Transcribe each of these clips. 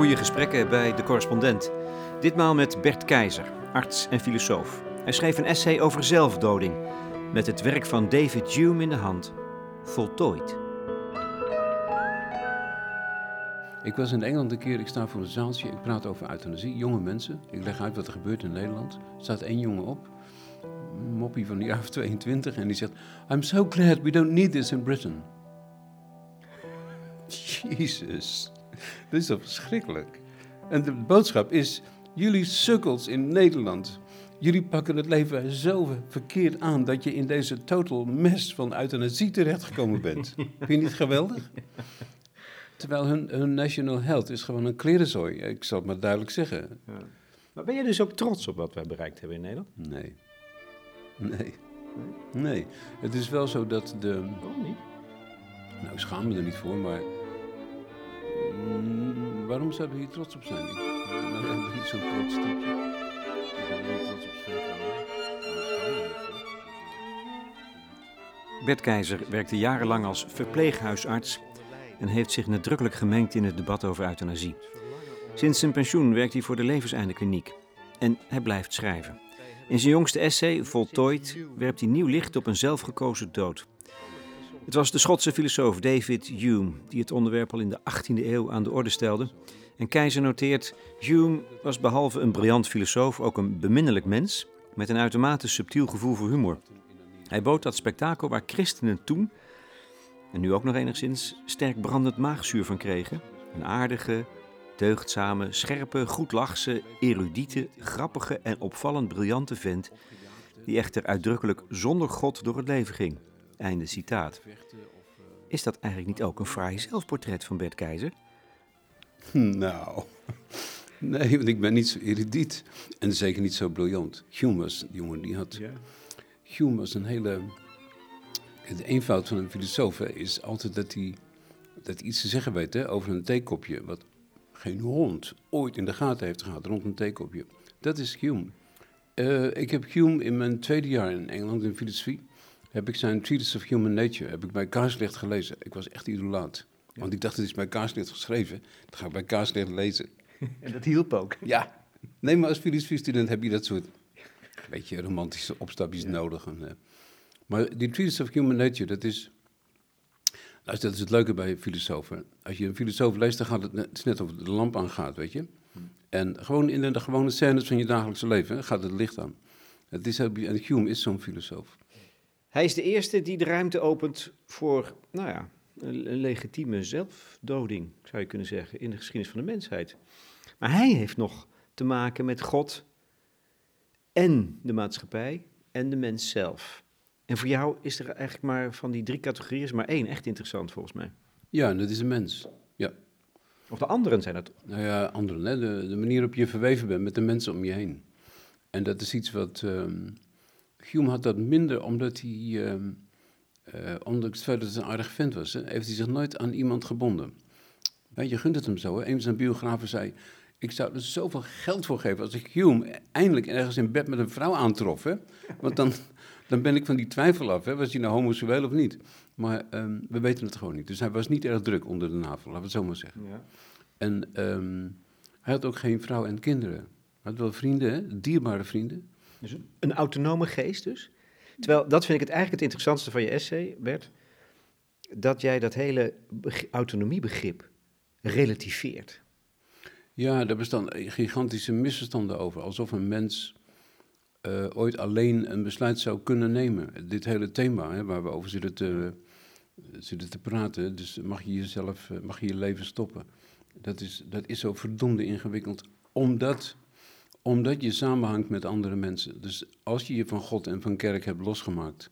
Goede gesprekken bij de correspondent. Ditmaal met Bert Keizer, arts en filosoof. Hij schreef een essay over zelfdoding met het werk van David Hume in de hand. Voltooid. Ik was in Engeland een keer, ik sta voor een zaaltje, ik praat over euthanasie, jonge mensen. Ik leg uit wat er gebeurt in Nederland. Er staat één jongen op, een moppie van de jaar of 22, en die zegt: I'm so glad we don't need this in Britain. Jezus, dat is toch verschrikkelijk? En de boodschap is: jullie sukkels in Nederland. Jullie pakken het leven zo verkeerd aan dat je in deze total mess van euthanasie terechtgekomen bent. Vind je niet geweldig? Terwijl hun, hun national health is gewoon een klerenzooi. Ik zal het maar duidelijk zeggen. Ja. Maar ben je dus ook trots op wat wij bereikt hebben in Nederland? Nee. Nee. Nee. Het is wel zo dat de... Waarom niet? Nou, ik schaam me er niet voor, maar... Mm, waarom zouden we hier trots op zijn? Ik, nou, ben niet zo'n trots type. Ik ben niet trots op. Bert Keizer werkte jarenlang als verpleeghuisarts en heeft zich nadrukkelijk gemengd in het debat over euthanasie. Sinds zijn pensioen werkt hij voor de Levenseindekliniek en hij blijft schrijven. In zijn jongste essay, Voltooid, werpt hij nieuw licht op een zelfgekozen dood. Het was de Schotse filosoof David Hume die het onderwerp al in de 18e eeuw aan de orde stelde. En Keizer noteert: Hume was behalve een briljant filosoof ook een beminnelijk mens met een uitermate subtiel gevoel voor humor. Hij bood dat spektakel waar christenen toen, en nu ook nog enigszins, sterk brandend maagzuur van kregen. Een aardige, deugdzame, scherpe, goedlachse, erudiete, grappige en opvallend briljante vent, die echter uitdrukkelijk zonder God door het leven ging. Einde citaat. Is dat eigenlijk niet ook een fraai zelfportret van Bert Keizer? Nou, nee, want ik ben niet zo erudiet. En zeker niet zo briljant. Hume was, die jongen, die had... Hume was een hele... De eenvoud van een filosoof hè, is altijd dat hij, dat hij iets te zeggen weet hè, over een theekopje. Wat geen hond ooit in de gaten heeft gehad rond een theekopje. Dat is Hume. Eh, ik heb Hume in mijn tweede jaar in Engeland in filosofie... heb ik zijn Treatise of Human Nature heb ik bij Kaarslicht gelezen. Ik was echt idolaat. Want ik dacht, het is bij Kaarslicht geschreven. Dat ga ik bij Kaarslicht lezen. En dat hielp ook. Ja. Nee, maar als filosofiestudent heb je dat soort beetje romantische opstapjes nodig. En, eh, maar die Treatise of Human Nature, dat is... Nou, dat is het leuke bij filosofen. Als je een filosoof leest, dan gaat het net, het is net of de lamp aangaat, weet je. En gewoon in de, de gewone scènes van je dagelijkse leven hè, gaat het licht aan. Het is, en Hume is zo'n filosoof. Hij is de eerste die de ruimte opent voor, nou ja, een, legitieme zelfdoding, zou je kunnen zeggen, in de geschiedenis van de mensheid. Maar hij heeft nog te maken met God en de maatschappij en de mens zelf. En voor jou is er eigenlijk maar van die drie categorieën is maar één echt interessant volgens mij. Ja, en dat is een mens. Ja. Of de anderen zijn dat. Nou ja, anderen. Hè? De, de manier waarop je verweven bent met de mensen om je heen. En dat is iets wat... ehm, Hume had dat minder omdat hij... ehm, eh, ondanks het feit dat het een aardig vent was, hè, heeft hij zich nooit aan iemand gebonden. Je, gunt het hem zo. Hè? Een van zijn biografen zei... Ik zou er zoveel geld voor geven als ik Hume eindelijk ergens in bed met een vrouw aantrof. Hè? Want dan, dan ben ik van die twijfel af. Hè? Was hij nou homoseksueel of niet? Maar ehm, we weten het gewoon niet. Dus hij was niet erg druk onder de navel, laten we het zo maar zeggen. Ja. En ehm, hij had ook geen vrouw en kinderen. Hij had wel vrienden, hè? dierbare vrienden. Dus een, autonome geest dus. Terwijl, dat vind ik het eigenlijk het interessantste van je essay, Bert. Dat jij dat hele beg- autonomiebegrip relativeert. Ja, daar bestaan gigantische misverstanden over. Alsof een mens eh, ooit alleen een besluit zou kunnen nemen. Dit hele thema hè, waar we over zitten te, zitten te praten. Dus mag je jezelf, eh, mag je je leven stoppen. Dat is, dat is zo verdomde ingewikkeld. Omdat, omdat je samenhangt met andere mensen. Dus als je je van God en van kerk hebt losgemaakt.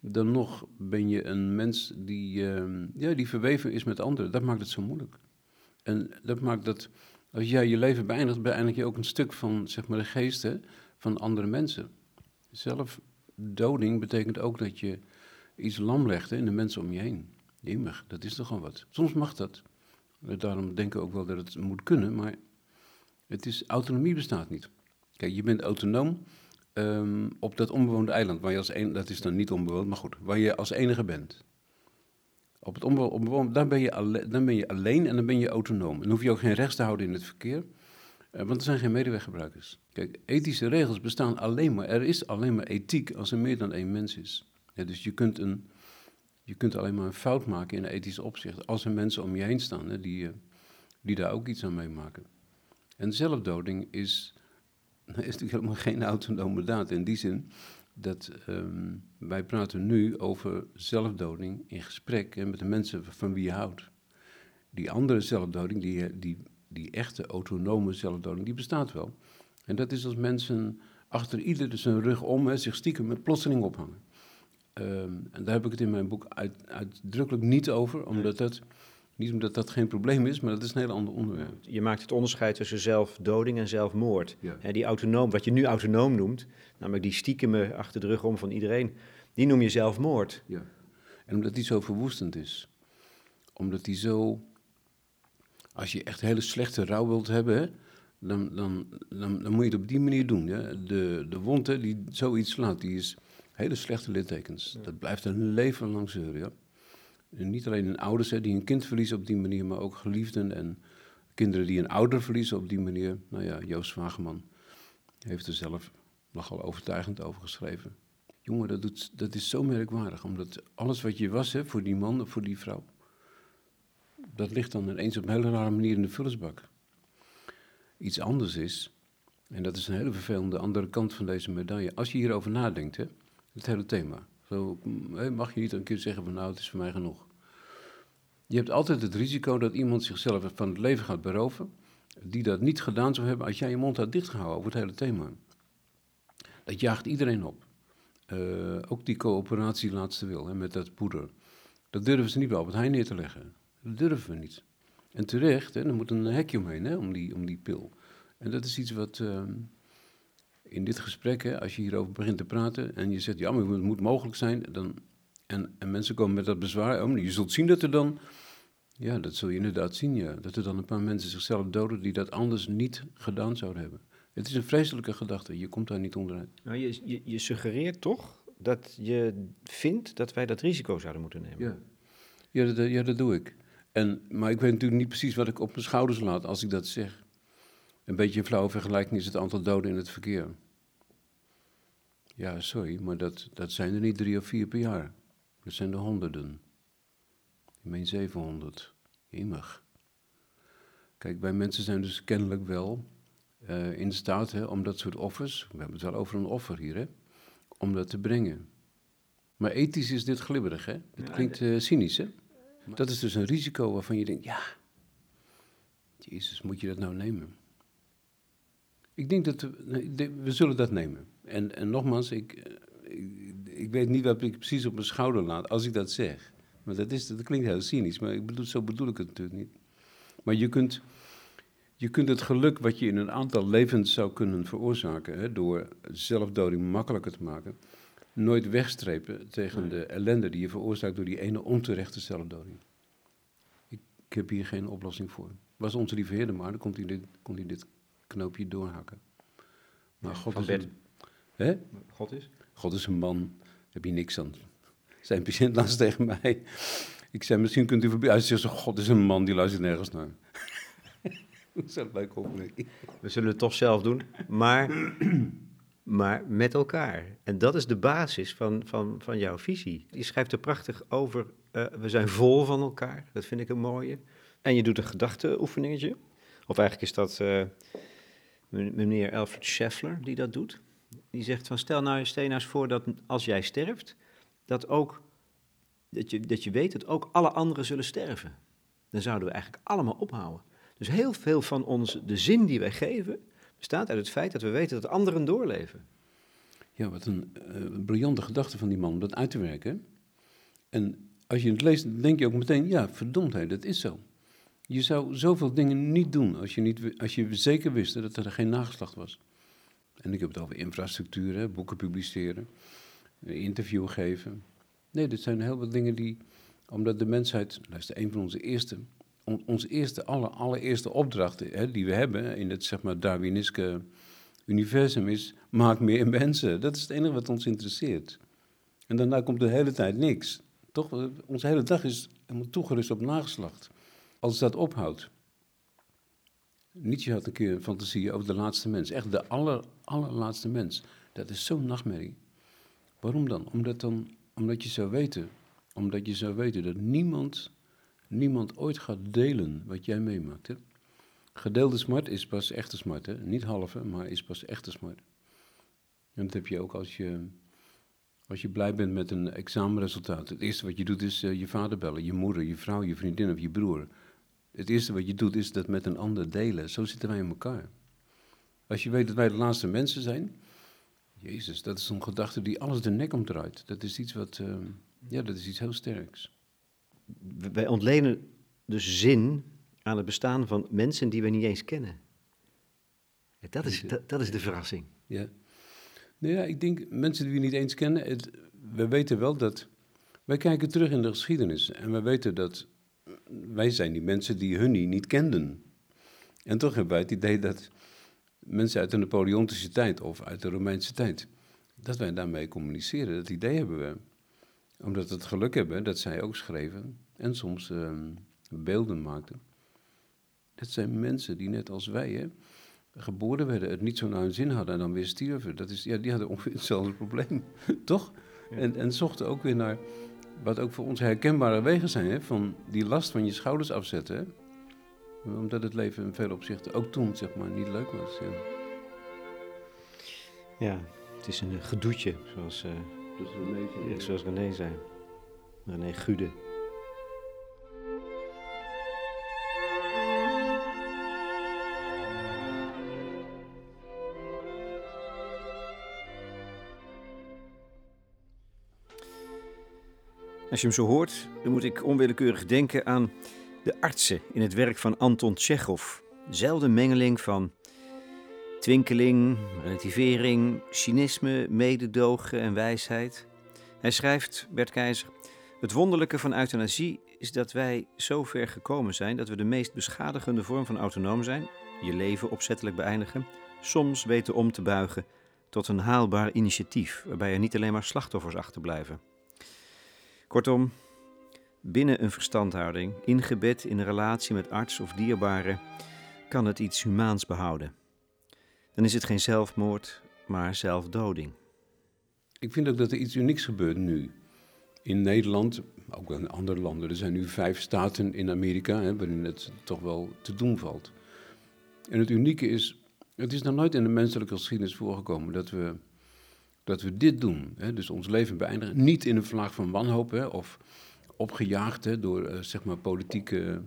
Dan nog ben je een mens die, eh, ja, die verweven is met anderen. Dat maakt het zo moeilijk. En dat maakt dat als jij je leven beëindigt, beëindig je ook een stuk van zeg maar, de geesten van andere mensen. Zelfdoding betekent ook dat je iets lam legt hè, in de mensen om je heen. Jemig, dat is toch gewoon wat. Soms mag dat. Daarom denken we ook wel dat het moet kunnen, maar het is, autonomie bestaat niet. Kijk, je bent autonoom ehm, op dat onbewoonde eiland, waar je als een, dat is dan niet onbewoond, maar goed, waar je als enige bent. Op het onbewoonde op, dan, ben je dan ben je alleen en dan ben je autonoom. Dan hoef je ook geen rechts te houden in het verkeer, want er zijn geen medeweggebruikers. Kijk, ethische regels bestaan alleen maar, er is alleen maar ethiek als er meer dan één mens is. dus je kunt, een, je kunt alleen maar een fout maken in een ethisch opzicht als er mensen om je heen staan hè, die, die daar ook iets aan meemaken. En zelfdoding is, is natuurlijk helemaal geen autonome daad in die zin dat um, wij praten nu over zelfdoding in gesprek en met de mensen van wie je houdt. Die andere zelfdoding, die, die, die echte autonome zelfdoding, die bestaat wel. En dat is als mensen achter ieder zijn rug om hè, zich stiekem met plotseling ophangen. Um, en daar heb ik het in mijn boek uit, uitdrukkelijk niet over, omdat dat niet omdat dat geen probleem is, maar dat is een heel ander onderwerp. Je maakt het onderscheid tussen zelfdoding en zelfmoord. Ja. die autonoom, wat je nu autonoom noemt, namelijk die stiekeme achter de rug om van iedereen, die noem je zelfmoord. Ja. En omdat die zo verwoestend is. Omdat die zo. Als je echt hele slechte rouw wilt hebben, dan, dan, dan, dan, moet je het op die manier doen. De, de wond die zoiets slaat, die is hele slechte littekens. Dat blijft een leven lang zeuren. Ja? Niet alleen hun ouders die een kind verliezen op die manier, maar ook geliefden en kinderen die een ouder verliezen op die manier. Nou ja, Joost Wageman heeft er zelf nogal overtuigend over geschreven. Jongen, dat, doet, dat is zo merkwaardig, omdat alles wat je was hè, voor die man of voor die vrouw, dat ligt dan ineens op een hele rare manier in de vullersbak. Iets anders is, en dat is een hele vervelende andere kant van deze medaille, als je hierover nadenkt, hè, het hele thema. Zo mag je niet een keer zeggen van nou, het is voor mij genoeg. Je hebt altijd het risico dat iemand zichzelf van het leven gaat beroven, die dat niet gedaan zou hebben als jij je mond had dichtgehouden over het hele thema. Dat jaagt iedereen op. Uh, ook die coöperatie laatste wil hè, met dat poeder. Dat durven ze niet bij het Heijn neer te leggen. Dat durven we niet. En terecht, hè, er moet een hekje omheen hè, om, die, om die pil. En dat is iets wat, uh, in dit gesprek, hè, als je hierover begint te praten en je zegt, ja, maar het moet mogelijk zijn, dan, en, en mensen komen met dat bezwaar, oh, je zult zien dat er dan, ja, dat zul je inderdaad zien, ja, dat er dan een paar mensen zichzelf doden die dat anders niet gedaan zouden hebben. Het is een vreselijke gedachte, je komt daar niet onderuit. Nou, je, je, je suggereert toch dat je vindt dat wij dat risico zouden moeten nemen? Ja, ja, dat, ja, dat doe ik. En, maar ik weet natuurlijk niet precies wat ik op mijn schouders laat als ik dat zeg. Een beetje een flauwe vergelijking is het aantal doden in het verkeer. Ja, sorry, maar dat, dat zijn er niet drie of vier per jaar. Dat zijn er honderden. Ik meen 700. Jemig. Kijk, wij mensen zijn dus kennelijk wel uh, in staat hè, om dat soort offers, we hebben het wel over een offer hier, hè, om dat te brengen. Maar ethisch is dit glibberig, hè? Het klinkt uh, cynisch, hè? Dat is dus een risico waarvan je denkt, ja, Jezus, moet je dat nou nemen? Ik denk dat we, we zullen dat nemen. En, en nogmaals, ik, eh, ik, ik, weet niet wat ik precies op mijn schouder laat als ik dat zeg. Maar dat, is, dat klinkt heel cynisch, maar ik bedoel, zo bedoel ik het natuurlijk niet. Maar je kunt, je kunt het geluk wat je in een aantal levens zou kunnen veroorzaken, hè, door zelfdoding makkelijker te maken, nooit wegstrepen tegen de ellende die je veroorzaakt door die ene onterechte zelfdoding. Ik, ik heb hier geen oplossing voor. Was onze lieve Heer maar, dan kon hij dit, kon hij dit knoopje doorhakken. Maar God is, een, hè? God is? God is een man, daar heb je niks aan. Zijn patiënt laatst tegen mij. Ik zei, misschien kunt u voorbij. Hij zegt, God is een man, die luistert nergens naar. Dat is een leuke opmerking. We zullen het toch zelf doen, maar, maar met elkaar. En dat is de basis van, van, van jouw visie. Je schrijft er prachtig over, uh, we zijn vol van elkaar. Dat vind ik een mooie. En je doet een gedachteoefeningetje. Of eigenlijk is dat uh, meneer Alfred Scheffler die dat doet. Die zegt van stel nou, eens voor dat als jij sterft, dat, ook, dat, je, dat je weet dat ook alle anderen zullen sterven. Dan zouden we eigenlijk allemaal ophouden. Dus heel veel van ons, de zin die wij geven, bestaat uit het feit dat we weten dat anderen doorleven. Ja, wat een uh, briljante gedachte van die man om dat uit te werken. En als je het leest, dan denk je ook meteen, ja, verdomdheid, dat is zo. Je zou zoveel dingen niet doen als je, niet, als je zeker wist dat er geen nageslacht was. En ik heb het over infrastructuur, boeken publiceren, interview geven. Nee, dit zijn heel wat dingen die, omdat de mensheid, dat is een van onze eerste, onze eerste, aller, allereerste opdrachten hè, die we hebben in het zeg maar Darwiniske universum is, maak meer mensen. Dat is het enige wat ons interesseert. En daarna komt de hele tijd niks. Toch? Onze hele dag is helemaal toegerust op nageslacht. Als dat ophoudt. Nietzsche had een keer een fantasie over de laatste mens. Echt de aller, allerlaatste mens. Dat is zo'n nachtmerrie. Waarom dan? Omdat, dan? omdat je zou weten, omdat je zou weten dat niemand, niemand ooit gaat delen wat jij meemaakt. Hè? Gedeelde smart is pas echte smart. Hè? Niet halve, maar is pas echte smart. En dat heb je ook als je, als je blij bent met een examenresultaat. Het eerste wat je doet is uh, je vader bellen, je moeder, je vrouw, je vriendin of je broer. Het eerste wat je doet is dat met een ander delen. Zo zitten wij in elkaar. Als je weet dat wij de laatste mensen zijn. Jezus, dat is een gedachte die alles de nek omdraait. Dat is iets wat. Uh, ja, dat is iets heel sterks. Wij ontlenen dus zin aan het bestaan van mensen die we niet eens kennen. Dat is, dat, dat is de verrassing. Ja. Nou ja, ik denk mensen die we niet eens kennen. Het, we weten wel dat. Wij kijken terug in de geschiedenis en we weten dat wij zijn die mensen die hun niet kenden. En toch hebben wij het idee dat mensen uit de Napoleontische tijd of uit de Romeinse tijd, dat wij daarmee communiceren. Dat idee hebben we. Omdat we het geluk hebben dat zij ook schreven en soms ehm, beelden maakten. Dat zijn mensen die net als wij hè, geboren werden, het niet zo naar hun zin hadden en dan weer stierven. Dat is, ja, die hadden ongeveer hetzelfde probleem, toch? En, en zochten ook weer naar wat ook voor ons herkenbare wegen zijn, hè, van die last van je schouders afzetten. Hè? Omdat het leven in veel opzichten ook toen zeg maar, niet leuk was. Ja, ja het is een gedoetje, zoals, uh, René, zei. zoals René zei. René Gude. Als je hem zo hoort, dan moet ik onwillekeurig denken aan de artsen in het werk van Anton Tchekhov. Dezelfde mengeling van twinkeling, relativering, cynisme, mededogen en wijsheid. Hij schrijft, Bert Keizer, het wonderlijke van euthanasie is dat wij zo ver gekomen zijn dat we de meest beschadigende vorm van autonoom zijn, je leven opzettelijk beëindigen, soms weten om te buigen tot een haalbaar initiatief, waarbij er niet alleen maar slachtoffers achterblijven. Kortom, binnen een verstandhouding, ingebed in een relatie met arts of dierbare, kan het iets humaans behouden. Dan is het geen zelfmoord, maar zelfdoding. Ik vind ook dat er iets unieks gebeurt nu. In Nederland, ook in andere landen. Er zijn nu vijf staten in Amerika hè, waarin het toch wel te doen valt. En het unieke is, het is nog nooit in de menselijke geschiedenis voorgekomen dat we dat we dit doen. Hè, dus ons leven beëindigen. Niet in een vlaag van wanhoop hè, of opgejaagd hè, door uh, zeg maar politieke,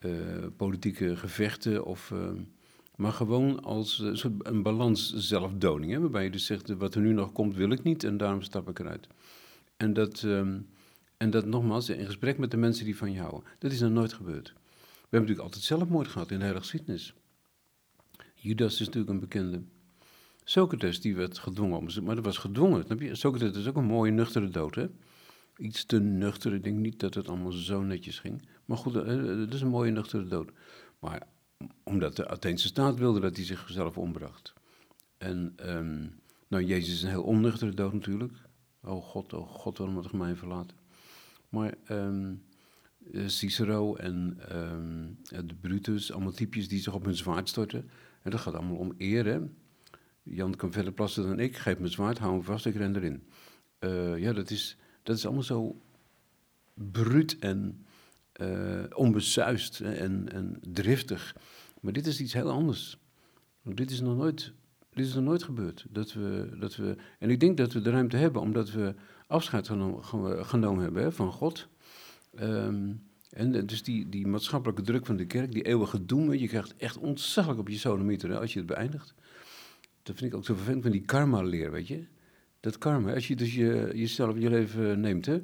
uh, politieke gevechten. Of, uh, maar gewoon als een balans zelfdoding. Hè, waarbij je dus zegt, wat er nu nog komt wil ik niet en daarom stap ik eruit. En dat, um, en dat nogmaals, in gesprek met de mensen die van je houden. Dat is nog nooit gebeurd. We hebben natuurlijk altijd zelfmoord gehad in de hele. Judas is natuurlijk een bekende. Socrates die werd gedwongen, maar dat was gedwongen. Socrates is ook een mooie nuchtere dood, hè? Iets te nuchter, ik denk niet dat het allemaal zo netjes ging. Maar goed, eh, het is een mooie nuchtere dood. Maar omdat de Atheense staat wilde dat hij zichzelf ombracht. En, um, nou, Jezus is een heel onnuchtere dood natuurlijk. Oh God, oh God, waarom het mij verlaten. Maar um, Cicero en um, de Brutus, allemaal typjes die zich op hun zwaard storten. En dat gaat allemaal om eer, hè? Jan kan verder plassen dan ik. Geef me zwaard, hou hem vast, ik ren erin. Uh, ja, dat is, dat is allemaal zo bruut en uh, onbesuist en, en driftig. Maar dit is iets heel anders. Dit is nog nooit, dit is nog nooit gebeurd. Dat we, dat we, en ik denk dat we de ruimte hebben, omdat we afscheid genomen, hebben van God. Um, en dus die, die maatschappelijke druk van de kerk, die eeuwige doem, je krijgt echt ontzaglijk op je sodomieter als je het beëindigt dat vind ik ook zo vervelend van die karma-leer, weet je. Dat karma, als je dus je, jezelf je leven neemt, hè,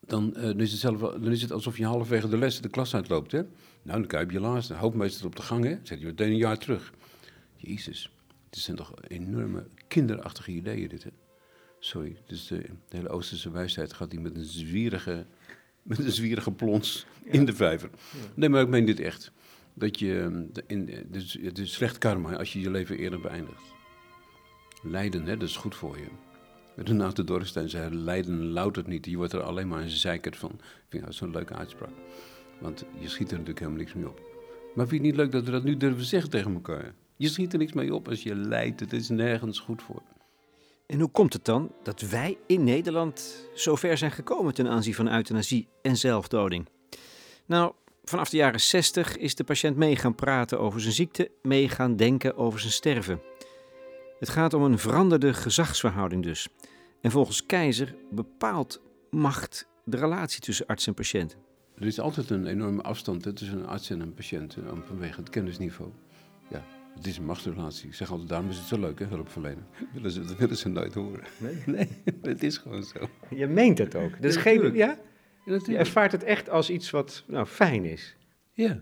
dan, uh, dan, is het zelf, dan is het alsof je halverwege de les de klas uitloopt. Hè? Nou, dan kan je op je laatste, hoofdmeester op de gang, hè? zet je meteen een jaar terug. Jezus, het zijn toch enorme kinderachtige ideeën dit, hè? Sorry, dus de, de hele Oosterse wijsheid gaat die met een zwierige, met een zwierige plons in de vijver. Nee, maar ik meen dit echt dat je, ehm, in, dus, het is slecht karma als je je leven eerder beëindigt. Lijden, hè, dat is goed voor je. Renate Dorrestein zei, lijden loutert niet. Je wordt er alleen maar een zeikert van. Ik vind dat zo'n leuke uitspraak. Want je schiet er natuurlijk helemaal niks mee op. Maar vind je het niet leuk dat we dat nu durven zeggen tegen elkaar? Je schiet er niks mee op als je lijdt. Het is nergens goed voor. En hoe komt het dan dat wij in Nederland zo ver zijn gekomen ten aanzien van euthanasie en zelfdoding? Nou, vanaf de jaren 60 is de patiënt mee gaan praten over zijn ziekte, mee gaan denken over zijn sterven. Het gaat om een veranderde gezagsverhouding dus. En volgens Keizer bepaalt macht de relatie tussen arts en patiënt. Er is altijd een enorme afstand tussen een arts en een patiënt eh, vanwege het kennisniveau. Ja, het is een machtsrelatie. Ik zeg altijd, daarom is het zo leuk, hè, hulpverlenen. Dat willen ze, dat willen ze nooit horen. Nee? Nee, het is gewoon zo. Je meent het ook. Dus Ja, geen, natuurlijk. ja? Ja, Je ervaart het echt als iets wat nou, fijn is. Ja.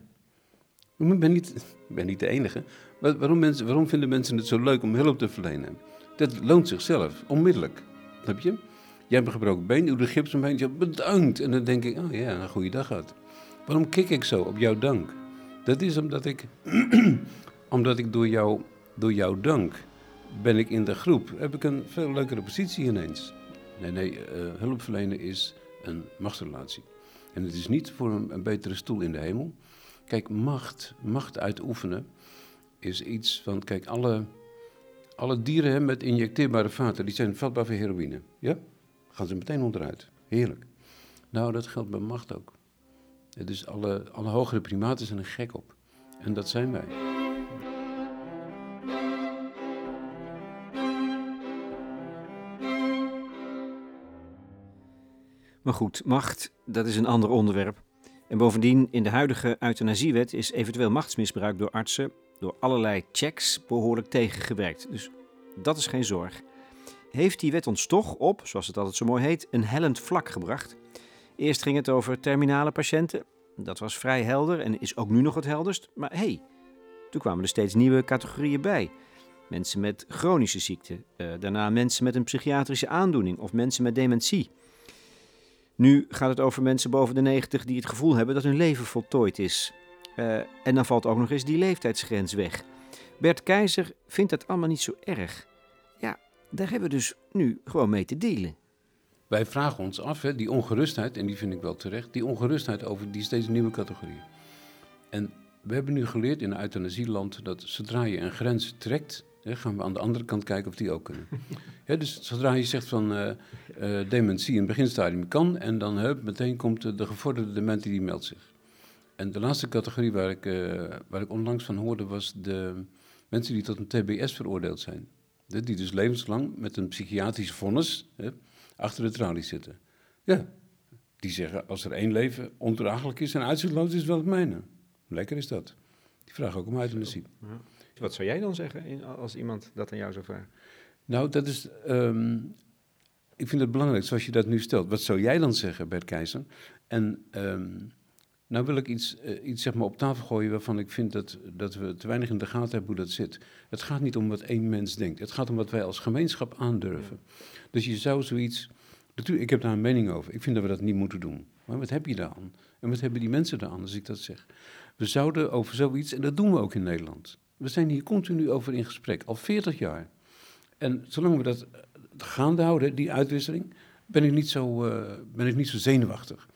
Ik ben niet, ik ben niet de enige. Wa- Waarom, mensen, waarom vinden mensen het zo leuk om hulp te verlenen? Dat loont zichzelf, onmiddellijk. Snap je? Jij hebt een gebroken been, doe de gips omheen, je bedankt. En dan denk ik, oh ja, een goede dag gehad. Waarom kik ik zo op jouw dank? Dat is omdat ik, omdat ik door, jou, door jouw dank ben ik in de groep. Heb ik een veel leukere positie ineens. Nee, nee, eh, hulp verlenen is een machtsrelatie. En het is niet voor een, een betere stoel in de hemel. Kijk, macht, macht uitoefenen is iets van, kijk, alle, alle dieren met injecteerbare vaten, die zijn vatbaar voor heroïne. Ja? Gaan ze meteen onderuit. Heerlijk. Nou, dat geldt bij macht ook. Dus alle, alle hogere primaten zijn er gek op. En dat zijn wij. Maar goed, macht, dat is een ander onderwerp. En bovendien, in de huidige euthanasiewet is eventueel machtsmisbruik door artsen door allerlei checks behoorlijk tegengewerkt. Dus dat is geen zorg. Heeft die wet ons toch op, zoals het altijd zo mooi heet, een hellend vlak gebracht? Eerst ging het over terminale patiënten. Dat was vrij helder en is ook nu nog het helderst. Maar hé, hey, toen kwamen er steeds nieuwe categorieën bij. Mensen met chronische ziekte, eh, daarna mensen met een psychiatrische aandoening of mensen met dementie. Nu gaat het over mensen boven de 90 die het gevoel hebben dat hun leven voltooid is. Eh, en dan valt ook nog eens die leeftijdsgrens weg. Bert Keizer vindt dat allemaal niet zo erg. Ja, daar hebben we dus nu gewoon mee te dealen. Wij vragen ons af, hè, die ongerustheid, en die vind ik wel terecht, die ongerustheid over die steeds nieuwe categorieën. En we hebben nu geleerd in een euthanasieland dat zodra je een grens trekt, gaan we aan de andere kant kijken of die ook kunnen. Dus zodra je zegt van eh, eh, dementie in het beginstadium kan, en dan hup, meteen komt de, de gevorderde dementie die meldt zich. En de laatste categorie waar ik, eh, waar ik onlangs van hoorde was de mensen die tot een TBS veroordeeld zijn. De- Die dus levenslang met een psychiatrisch vonnis achter de tralies zitten. Ja, die zeggen als er één leven ondraaglijk is en uitzichtloos is wel het mijne. Lekker is dat. Die vragen ook om euthanasie. Wat zou jij dan zeggen als iemand dat aan jou zou vragen? Nou, dat is. ehm, ik vind het belangrijk zoals je dat nu stelt. Wat zou jij dan zeggen, Bert Keizer? En ehm, nou wil ik iets, eh, iets zeg maar op tafel gooien waarvan ik vind dat, dat we te weinig in de gaten hebben hoe dat zit. Het gaat niet om wat één mens denkt. Het gaat om wat wij als gemeenschap aandurven. Dus je zou zoiets. Natuurlijk, ik heb daar een mening over. Ik vind dat we dat niet moeten doen. Maar wat heb je daar aan? En wat hebben die mensen daar aan als ik dat zeg? We zouden over zoiets, en dat doen we ook in Nederland. We zijn hier continu over in gesprek, al 40 jaar. En zolang we dat eh, gaande houden, die uitwisseling, ben ik niet zo, eh, ben ik niet zo zenuwachtig.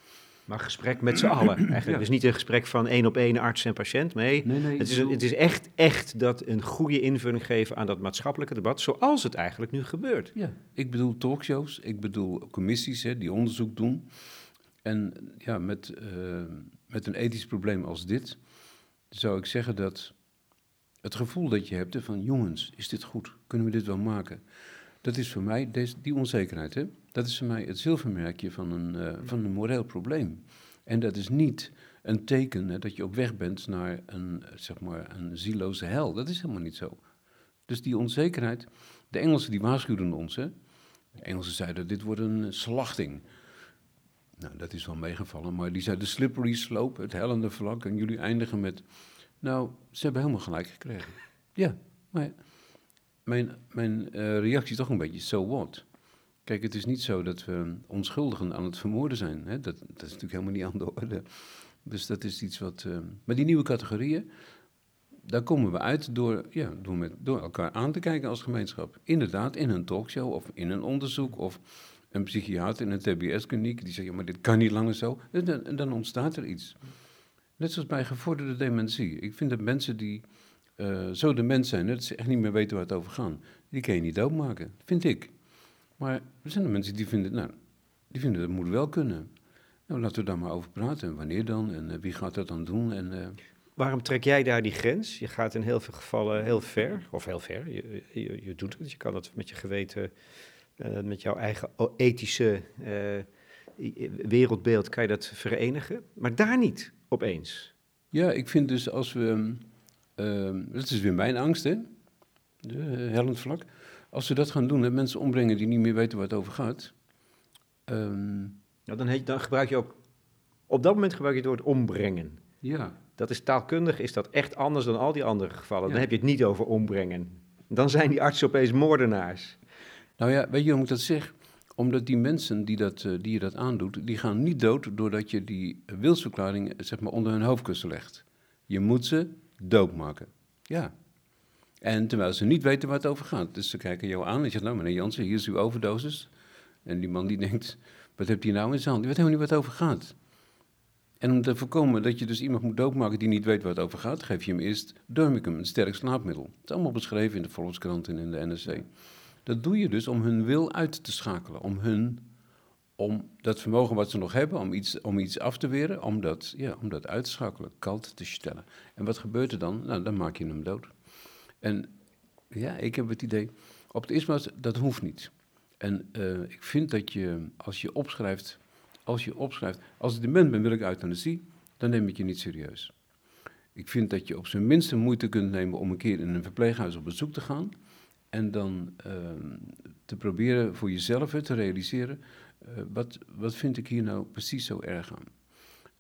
Maar gesprek met z'n allen eigenlijk. Ja. Dus niet een gesprek van één op één arts en patiënt. Nee, Nee, nee. het, is een- het is echt, echt dat een goede invulling geven aan dat maatschappelijke debat. Zoals het eigenlijk nu gebeurt. Ja, ik bedoel talkshows, ik bedoel commissies hè, die onderzoek doen. En ja, met, eh, met een ethisch probleem als dit, zou ik zeggen dat het gevoel dat je hebt van jongens, is dit goed? Kunnen we dit wel maken? Dat is voor mij, deze, die onzekerheid, hè, dat is voor mij het zilvermerkje van een, eh, van een moreel probleem. En dat is niet een teken hè, dat je op weg bent naar een, eh, zeg maar, een zieloze hel. Dat is helemaal niet zo. Dus die onzekerheid, de Engelsen die waarschuwden ons, hè. De Engelsen zeiden, dit wordt een slachting. Nou, dat is wel meegevallen, maar die zeiden, de slippery slope, het hellende vlak, en jullie eindigen met... Nou, ze hebben helemaal gelijk gekregen. Ja, maar mijn, mijn eh, reactie is toch een beetje, so what? Kijk, het is niet zo dat we onschuldigen aan het vermoorden zijn. Hè? Dat, dat is natuurlijk helemaal niet aan de orde. Dus dat is iets wat... eh, maar die nieuwe categorieën, daar komen we uit door, ja, door, met, door elkaar aan te kijken als gemeenschap. Inderdaad, in een talkshow of in een onderzoek of een psychiater in een TBS-kliniek die zegt, ja, maar dit kan niet langer zo. En dan, en dan ontstaat er iets. Net zoals bij gevorderde dementie. Ik vind dat mensen die uh, zo dement zijn, dat ze echt niet meer weten waar het over gaat, die kan je niet doodmaken, vind ik. Maar er zijn er mensen die vinden, nou, die vinden dat moet wel kunnen. Nou, laten we daar maar over praten. En wanneer dan? En uh, wie gaat dat dan doen? En, uh, Waarom trek jij daar die grens? Je gaat in heel veel gevallen heel ver, of heel ver. Je, je, doet het, je kan het met je geweten, met jouw eigen ethische wereldbeeld, kan je dat verenigen. Maar daar niet, opeens. Ja, ik vind dus als we... Uh, dat is weer mijn angst, hè? De hellend vlak. Als we dat gaan doen, hè, mensen ombrengen die niet meer weten waar het over gaat... Um, nou, dan, heet, dan gebruik je ook... Op dat moment gebruik je het woord ombrengen. Ja. Dat is taalkundig, is dat echt anders dan al die andere gevallen. Dan heb je het niet over ombrengen. Dan zijn die artsen opeens moordenaars. Nou ja, weet je waarom ik dat zeg? Omdat die mensen die, dat, uh, die je dat aandoet, die gaan niet dood doordat je die wilsverklaring zeg maar, onder hun hoofdkussen legt. Je moet ze doodmaken. Ja. En terwijl ze niet weten waar het over gaat. Dus ze kijken jou aan en zeggen, nou meneer Jansen, hier is uw overdosis. En die man die denkt, wat hebt hij nou in zijn hand? Die weet helemaal niet waar het over gaat. En om te voorkomen dat je dus iemand moet doodmaken die niet weet waar het over gaat, geef je hem eerst Dormicum, een sterk slaapmiddel. Het is allemaal beschreven in de Volkskrant en in de NRC. Dat doe je dus om hun wil uit te schakelen, om hun, om dat vermogen wat ze nog hebben, om iets, om iets af te weren, om dat, ja, om dat uit te schakelen, kalt te stellen. En wat gebeurt er dan? Nou, dan maak je hem dood. En ja, ik heb het idee, op het eerste dat hoeft niet. En uh, ik vind dat je, als je opschrijft, als je opschrijft, als ik dement ben, wil ik euthanasie, dan neem ik je niet serieus. Ik vind dat je op zijn minste moeite kunt nemen om een keer in een verpleeghuis op bezoek te gaan. En dan uh, te proberen voor jezelf te realiseren, uh, wat, wat vind ik hier nou precies zo erg aan?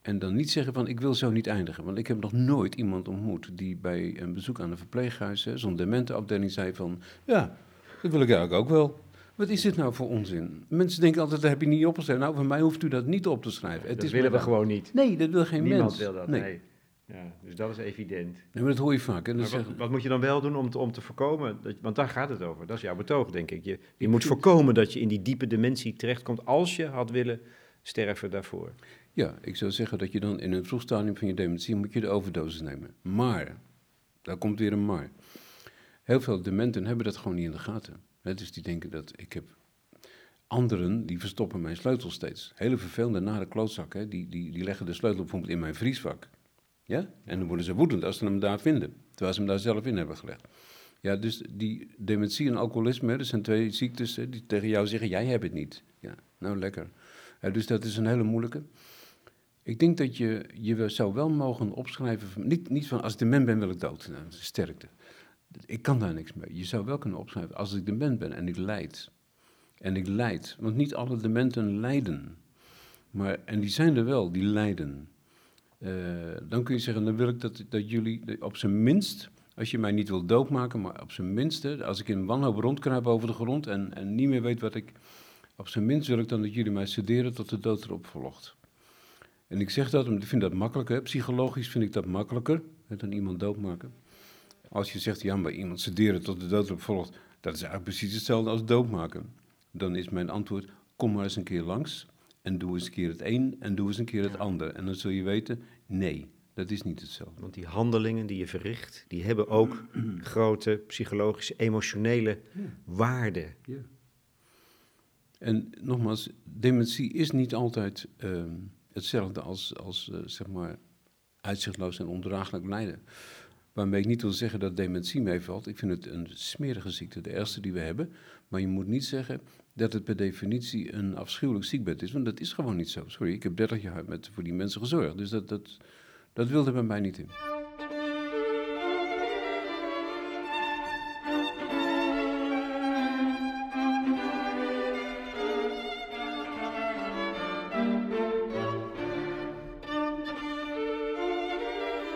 En dan niet zeggen van, ik wil zo niet eindigen. Want ik heb nog nooit iemand ontmoet die bij een bezoek aan een verpleeghuis, zo'n dementenafdeling, zei van, ja, dat wil ik eigenlijk ook wel. Wat is dit nou voor onzin? Mensen denken altijd, dat heb je niet opgeschreven. Nou, voor mij hoeft u dat niet op te schrijven. Het dat is willen we gewoon niet. Nee, dat wil geen Niemand mens. wil dat, nee. nee. Ja, dus dat is evident. Nee, maar dat hoor je vaak. Hè? Wat, wat, moet je dan wel doen om te, om te voorkomen? Dat, want daar gaat het over. Dat is jouw betoog, denk ik. Je, je moet voorkomen dat je in die diepe dementie terechtkomt als je had willen sterven daarvoor. Ja, ik zou zeggen dat je dan in een vroeg stadium van je dementie moet je de overdosis nemen. Maar, daar komt weer een maar. Heel veel dementen hebben dat gewoon niet in de gaten. dus die denken dat ik heb anderen die verstoppen mijn sleutel steeds. Hele vervelende, nare klootzakken, die, die, die leggen de sleutel bijvoorbeeld in mijn vriesvak. Ja? En dan worden ze woedend als ze hem daar vinden, terwijl ze hem daar zelf in hebben gelegd. Ja, dus die dementie en alcoholisme, dat zijn twee ziektes hè, die tegen jou zeggen, jij hebt het niet. Ja, nou lekker. Dus dat is een hele moeilijke. Ik denk dat je, je zou wel mogen opschrijven, niet, niet van als ik dement ben wil ik dood, nou, sterkte. Ik kan daar niks mee. Je zou wel kunnen opschrijven, als ik dement ben en ik lijd, en ik lijd, want niet alle dementen lijden. Maar, en die zijn er wel, die lijden. Uh, dan kun je zeggen, dan wil ik dat, dat jullie op zijn minst, als je mij niet wil doodmaken, maar op zijn minste, als ik in wanhoop rondkruip over de grond en, en niet meer weet wat ik, op zijn minst wil ik dan dat jullie mij sederen tot de dood erop volgt. En ik zeg dat omdat ik vind dat makkelijker, psychologisch vind ik dat makkelijker dan iemand doodmaken. Als je zegt, ja, maar iemand sederen tot de dood erop volgt, dat is eigenlijk precies hetzelfde als doodmaken dan is mijn antwoord: kom maar eens een keer langs en doe eens een keer het een en doe eens een keer het ander. En dan zul je weten: nee, dat is niet hetzelfde. Want die handelingen die je verricht, die hebben ook grote psychologische, emotionele ja. waarde. Ja. En nogmaals, dementie is niet altijd uh, hetzelfde als, als uh, zeg maar, uitzichtloos en ondraaglijk lijden. Waarmee ik niet wil zeggen dat dementie meevalt. Ik vind het een smerige ziekte, de ergste die we hebben. Maar je moet niet zeggen dat het per definitie een afschuwelijk ziekbed is. Want dat is gewoon niet zo. Sorry, ik heb 30 jaar met, voor die mensen gezorgd. Dus dat, dat, dat wilde bij mij niet in.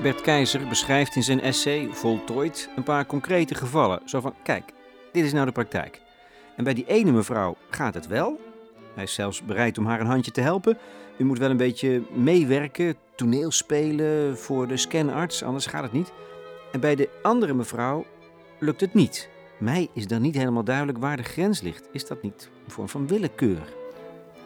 Bert Keizer beschrijft in zijn essay Voltooid een paar concrete gevallen. Zo van, kijk, dit is nou de praktijk. En bij die ene mevrouw gaat het wel. Hij is zelfs bereid om haar een handje te helpen. U moet wel een beetje meewerken, toneel spelen voor de scanarts, anders gaat het niet. En bij de andere mevrouw lukt het niet. Mij is dan niet helemaal duidelijk waar de grens ligt. Is dat niet een vorm van willekeur?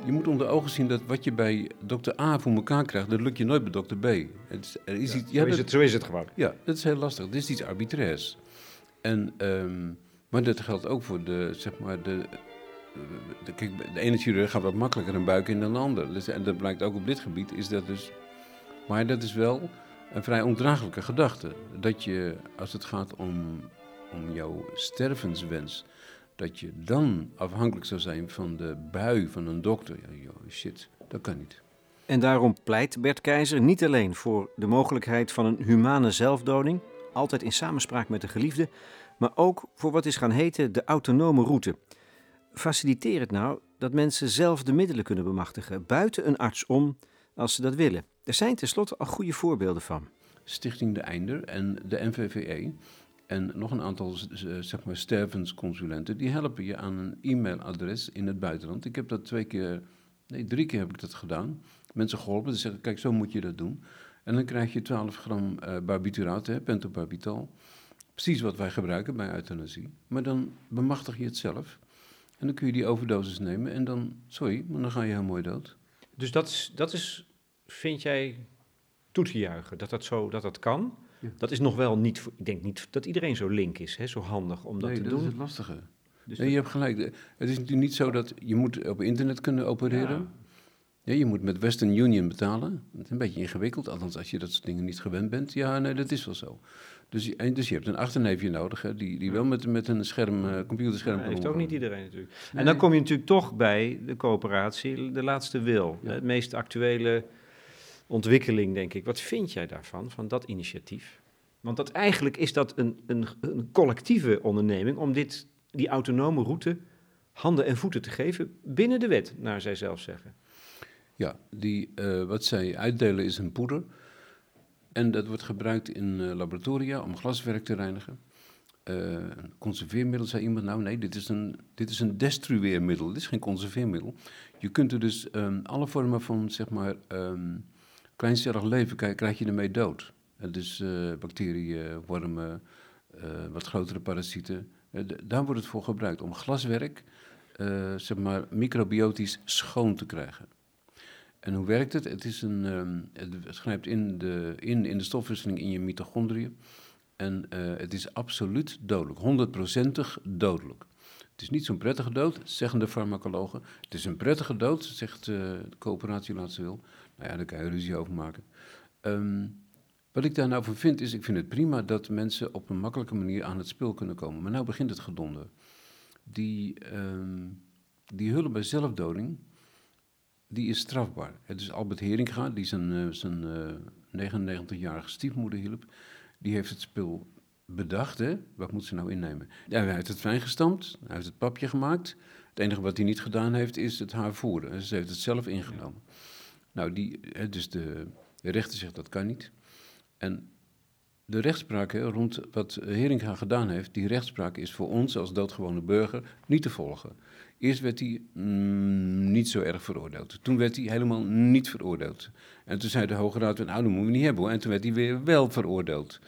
Je moet onder ogen zien dat wat je bij dokter A voor elkaar krijgt, dat lukt je nooit bij dokter B. Het is, er is iets, Zo is, het, zo is het gewoon. Ja, dat is heel lastig. Het is iets arbitrairs. En, ehm, maar dat geldt ook voor de, zeg maar, de, de, kijk, de ene chirurg gaat wat makkelijker een buik in dan de ander. Dus, en dat blijkt ook op dit gebied, is dat dus... Maar dat is wel een vrij ondraaglijke gedachte. Dat je, als het gaat om, om jouw stervenswens, dat je dan afhankelijk zou zijn van de bui van een dokter. Ja, joh, shit, dat kan niet. En daarom pleit Bert Keizer niet alleen voor de mogelijkheid van een humane zelfdoding, altijd in samenspraak met de geliefde, maar ook voor wat is gaan heten de autonome route. Faciliteer het nou dat mensen zelf de middelen kunnen bemachtigen, buiten een arts om, als ze dat willen. Er zijn tenslotte al goede voorbeelden van. Stichting De Einder en de NVVE en nog een aantal zeg maar stervensconsulenten, die helpen je aan een e-mailadres in het buitenland. Ik heb dat twee keer, nee, drie keer heb ik dat gedaan. Mensen geholpen, die zeggen, kijk, zo moet je dat doen. En dan krijg je 12 gram uh, barbituraat, pentobarbital. Precies wat wij gebruiken bij euthanasie. Maar dan bemachtig je het zelf. En dan kun je die overdosis nemen en dan, sorry, maar dan ga je heel mooi dood. Dus dat is, dat is vind jij toe te juichen, dat dat, zo, dat, dat kan? Ja. Dat is nog wel niet, ik denk niet dat iedereen zo link is, hè, zo handig om dat nee, te dat doen. dat is het lastige. Dus nee, je hebt gelijk. Het is natuurlijk niet zo dat je moet op internet kunnen opereren. Ja. Ja, je moet met Western Union betalen. Dat is een beetje ingewikkeld, althans als je dat soort dingen niet gewend bent. Ja, nee, dat is wel zo. Dus en dus je hebt een achterneefje nodig, hè, die, die wel met, met een scherm, uh, computerscherm ja, kan heeft ook niet iedereen natuurlijk. Nee. En dan kom je natuurlijk toch bij de coöperatie, de laatste wil. Ja. Het meest actuele ontwikkeling, denk ik. Wat vind jij daarvan, van dat initiatief? Want dat eigenlijk is dat een, een, een collectieve onderneming om dit, die autonome route handen en voeten te geven binnen de wet, naar zij zelf zeggen. Ja, die, uh, wat zij uitdelen is een poeder. En dat wordt gebruikt in uh, laboratoria om glaswerk te reinigen. Uh, conserveermiddel, zei iemand. Nou nee, dit is, een, dit is een destrueermiddel, dit is geen conserveermiddel. Je kunt er dus um, alle vormen van, zeg maar, um, leven, krijg je ermee dood. dus uh, bacteriën, wormen, wat grotere parasieten. daar wordt het voor gebruikt, om glaswerk, zeg maar, microbiotisch schoon te krijgen. En hoe werkt het? Het, is een, um, het grijpt in de, in, in de stofwisseling in je mitochondriën. En uh, het is absoluut dodelijk, 100% dodelijk. Het is niet zo'n prettige dood, zeggen de farmacologen. Het is een prettige dood, zegt uh, de coöperatie laatste wil. Nou ja, daar kan je ruzie over maken. Um, wat ik daar nou van vind, is ik vind het prima dat mensen op een makkelijke manier aan het spul kunnen komen. Maar nou begint het gedonder. Die, um, die hulp bij zelfdoding, die is strafbaar. Het is Albert Heringa, die zijn, uh, zijn uh, 99-jarige stiefmoeder hielp. Die heeft het spul bedacht, hè. Wat moet ze nou innemen? Ja, hij heeft het fijngestampt, hij heeft het papje gemaakt. Het enige wat hij niet gedaan heeft, is het haar voeren. Ze heeft het zelf ingenomen. Nou, die, dus de, de rechter zegt dat kan niet. En de rechtspraak rond wat Heringa gedaan heeft, die rechtspraak is voor ons als doodgewone burger niet te volgen. Eerst werd hij mm, niet zo erg veroordeeld. Toen werd hij helemaal niet veroordeeld. En toen zei de Hoge Raad, nou, dat moeten we niet hebben hoor. En toen werd hij weer wel veroordeeld.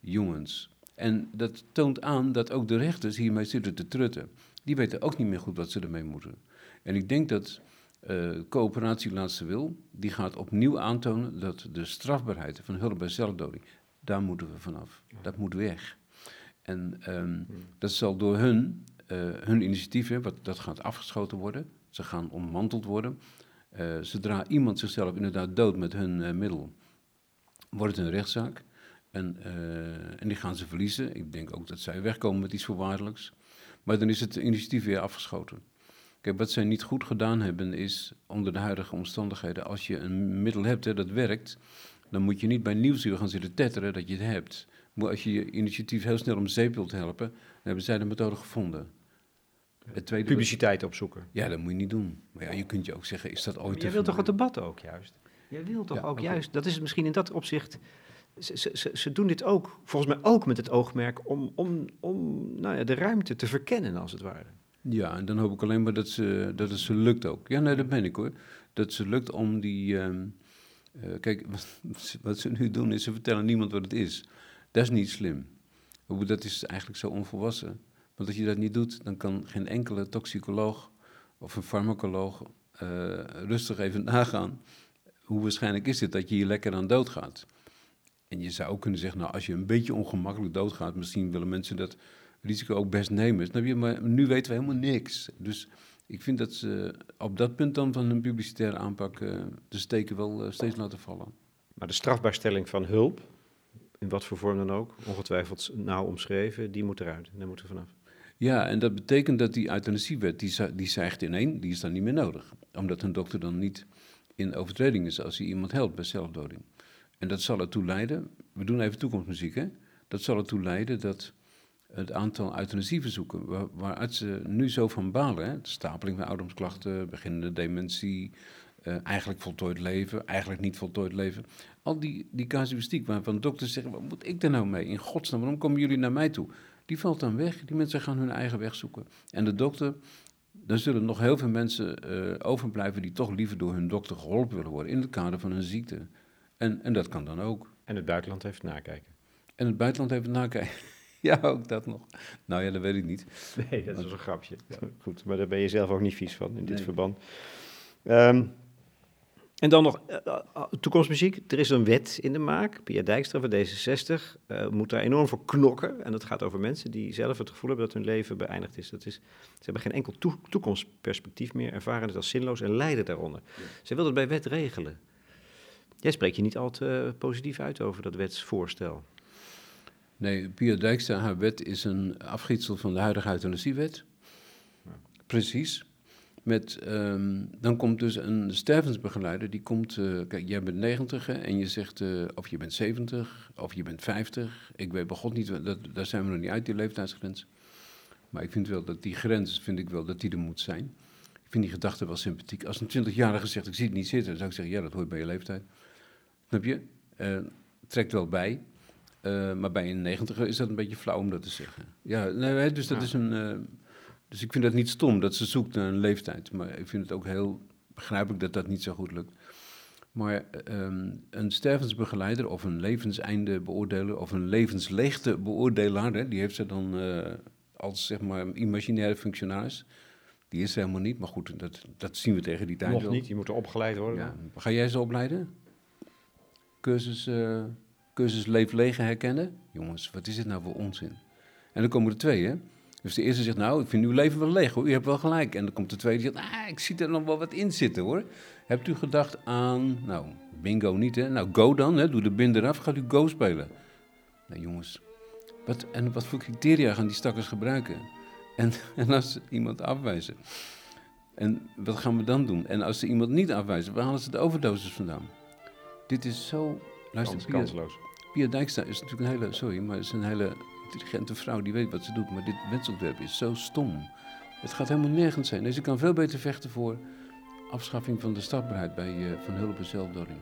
Jongens. En dat toont aan dat ook de rechters hiermee zitten te trutten. Die weten ook niet meer goed wat ze ermee moeten. En ik denk dat uh, coöperatie laatste wil, die gaat opnieuw aantonen dat de strafbaarheid van hulp bij zelfdoding, daar moeten we vanaf. Dat moet weg. En um, dat zal door hun uh, hun initiatieven, wat, dat gaat afgeschoten worden. Ze gaan ommanteld worden. Uh, zodra iemand zichzelf inderdaad dood met hun uh, middel, wordt het een rechtszaak. En, en die gaan ze verliezen. Ik denk ook dat zij wegkomen met iets voorwaardelijks. Maar dan is het initiatief weer afgeschoten. Kijk, wat zij niet goed gedaan hebben is, onder de huidige omstandigheden, als je een middel hebt hè, dat werkt, dan moet je niet bij nieuwsuur gaan zitten tetteren dat je het hebt. Maar als je je initiatief heel snel om zeep wilt helpen, dan hebben zij de methode gevonden. Het tweede Publiciteit opzoeken. Ja, dat moet je niet doen. Maar ja, je kunt je ook zeggen, is dat ooit... Maar je wilt toch het debat ook juist? Je wilt toch ja, ook okay. juist... Dat is misschien in dat opzicht... Ze, ze, ze, doen dit ook, volgens mij ook met het oogmerk... om, om, om nou ja, de ruimte te verkennen, als het ware. Ja, en dan hoop ik alleen maar dat, ze, dat het ze lukt ook. Ja, nee, dat ben ik hoor. Dat ze lukt om die... Um, uh, kijk, wat, ze nu doen is, ze vertellen niemand wat het is. Dat is niet slim. Dat is eigenlijk zo onvolwassen. Want als je dat niet doet, dan kan geen enkele toxicoloog of een farmacoloog uh, rustig even nagaan. Hoe waarschijnlijk is het dat je hier lekker aan doodgaat? En je zou ook kunnen zeggen, nou, als je een beetje ongemakkelijk doodgaat, misschien willen mensen dat risico ook best nemen. Maar nu weten we helemaal niks. Dus ik vind dat ze op dat punt dan van hun publicitaire aanpak uh, de steken wel uh, steeds laten vallen. Maar de strafbaarstelling van hulp, in wat voor vorm dan ook, ongetwijfeld nauw omschreven, die moet eruit. Daar moeten we vanaf. Ja, en dat betekent dat die euthanasiewet, die, die zeigt ineen, die is dan niet meer nodig. Omdat een dokter dan niet in overtreding is als hij iemand helpt bij zelfdoding. En dat zal ertoe leiden, we doen even toekomstmuziek hè, dat zal ertoe leiden dat het aantal euthanasieverzoeken, waar, waar artsen nu zo van balen, hè, de stapeling van ouderdomsklachten, beginnende dementie, uh, eigenlijk voltooid leven, eigenlijk niet voltooid leven. Al die, die casuïstiek waarvan dokters zeggen, wat moet ik er nou mee? In godsnaam, waarom komen jullie naar mij toe? Die valt dan weg, die mensen gaan hun eigen weg zoeken. En de dokter, dan zullen nog heel veel mensen uh, overblijven die toch liever door hun dokter geholpen willen worden in het kader van hun ziekte. En, en dat kan dan ook. En het buitenland heeft nakijken. En het buitenland heeft nakijken. ja, ook dat nog. Nou ja, dat weet ik niet. Nee, dat is een grapje. Ja. Goed, maar daar ben je zelf ook niet vies van in dit verband. Um, en dan nog uh, toekomstmuziek. Er is een wet in de maak. Pia Dijkstra van D66 uh, moet daar enorm voor knokken. En dat gaat over mensen die zelf het gevoel hebben dat hun leven beëindigd is. Dat is ze hebben geen enkel toe toekomstperspectief meer, ervaren het als zinloos en lijden daaronder. Ze wil het bij wet regelen. Jij spreekt je niet al te positief uit over dat wetsvoorstel. Nee, Pia Dijkstra, haar wet is een afgietsel van de huidige euthanasiewet. Ja. Precies. Met, um, dan komt dus een stervensbegeleider, die komt, uh, kijk, jij bent 90 hè, en je zegt, uh, of je bent 70, of je bent 50. Ik weet bij God niet, dat, daar zijn we nog niet uit, die leeftijdsgrens. Maar ik vind wel dat die grens, vind ik wel dat die er moet zijn. Ik vind die gedachte wel sympathiek. Als een 20-jarige zegt, ik zie het niet zitten, dan zou ik zeggen, ja, dat hoort bij je leeftijd. Snap je? Uh, trekt wel bij. Maar bij een 90 is dat een beetje flauw om dat te zeggen. Ja, nee, dus dat is een dus ik vind het niet stom dat ze zoekt naar een leeftijd. Maar ik vind het ook heel begrijpelijk dat dat niet zo goed lukt. Maar um, een stervensbegeleider of een levenseinde beoordeler of een levensleegte beoordelaar, hè, die heeft ze dan uh, als zeg maar imaginaire functionaris. Die is ze helemaal niet, maar goed, dat, dat zien we tegen die tijd Nog niet, die moeten opgeleid worden. Ja. Ga jij ze opleiden? Cursus, cursus leef herkennen? Jongens, wat is dit nou voor onzin? En dan komen er twee, hè? Dus de eerste zegt, nou, ik vind uw leven wel leeg hoor, u hebt wel gelijk. En dan komt de tweede die zegt, ah, ik zie er nog wel wat in zitten hoor. Hebt u gedacht aan, nou, bingo niet hè, nou go dan, hè, doe de bin eraf, gaat u go spelen. Nou jongens, wat, en wat voor criteria gaan die stakkers gebruiken? En, en als ze iemand afwijzen, en wat gaan we dan doen? En als ze iemand niet afwijzen, waar halen ze de overdosis vandaan? Dit is zo, luister, kansloos. Pia Dijkstra is natuurlijk een hele, sorry, maar is een hele intelligente vrouw die weet wat ze doet. Maar dit wetsontwerp is zo stom. Het gaat helemaal nergens zijn. Dus ik kan veel beter vechten voor afschaffing van de strafbaarheid bij uh, Van Hulp en zelfdoding.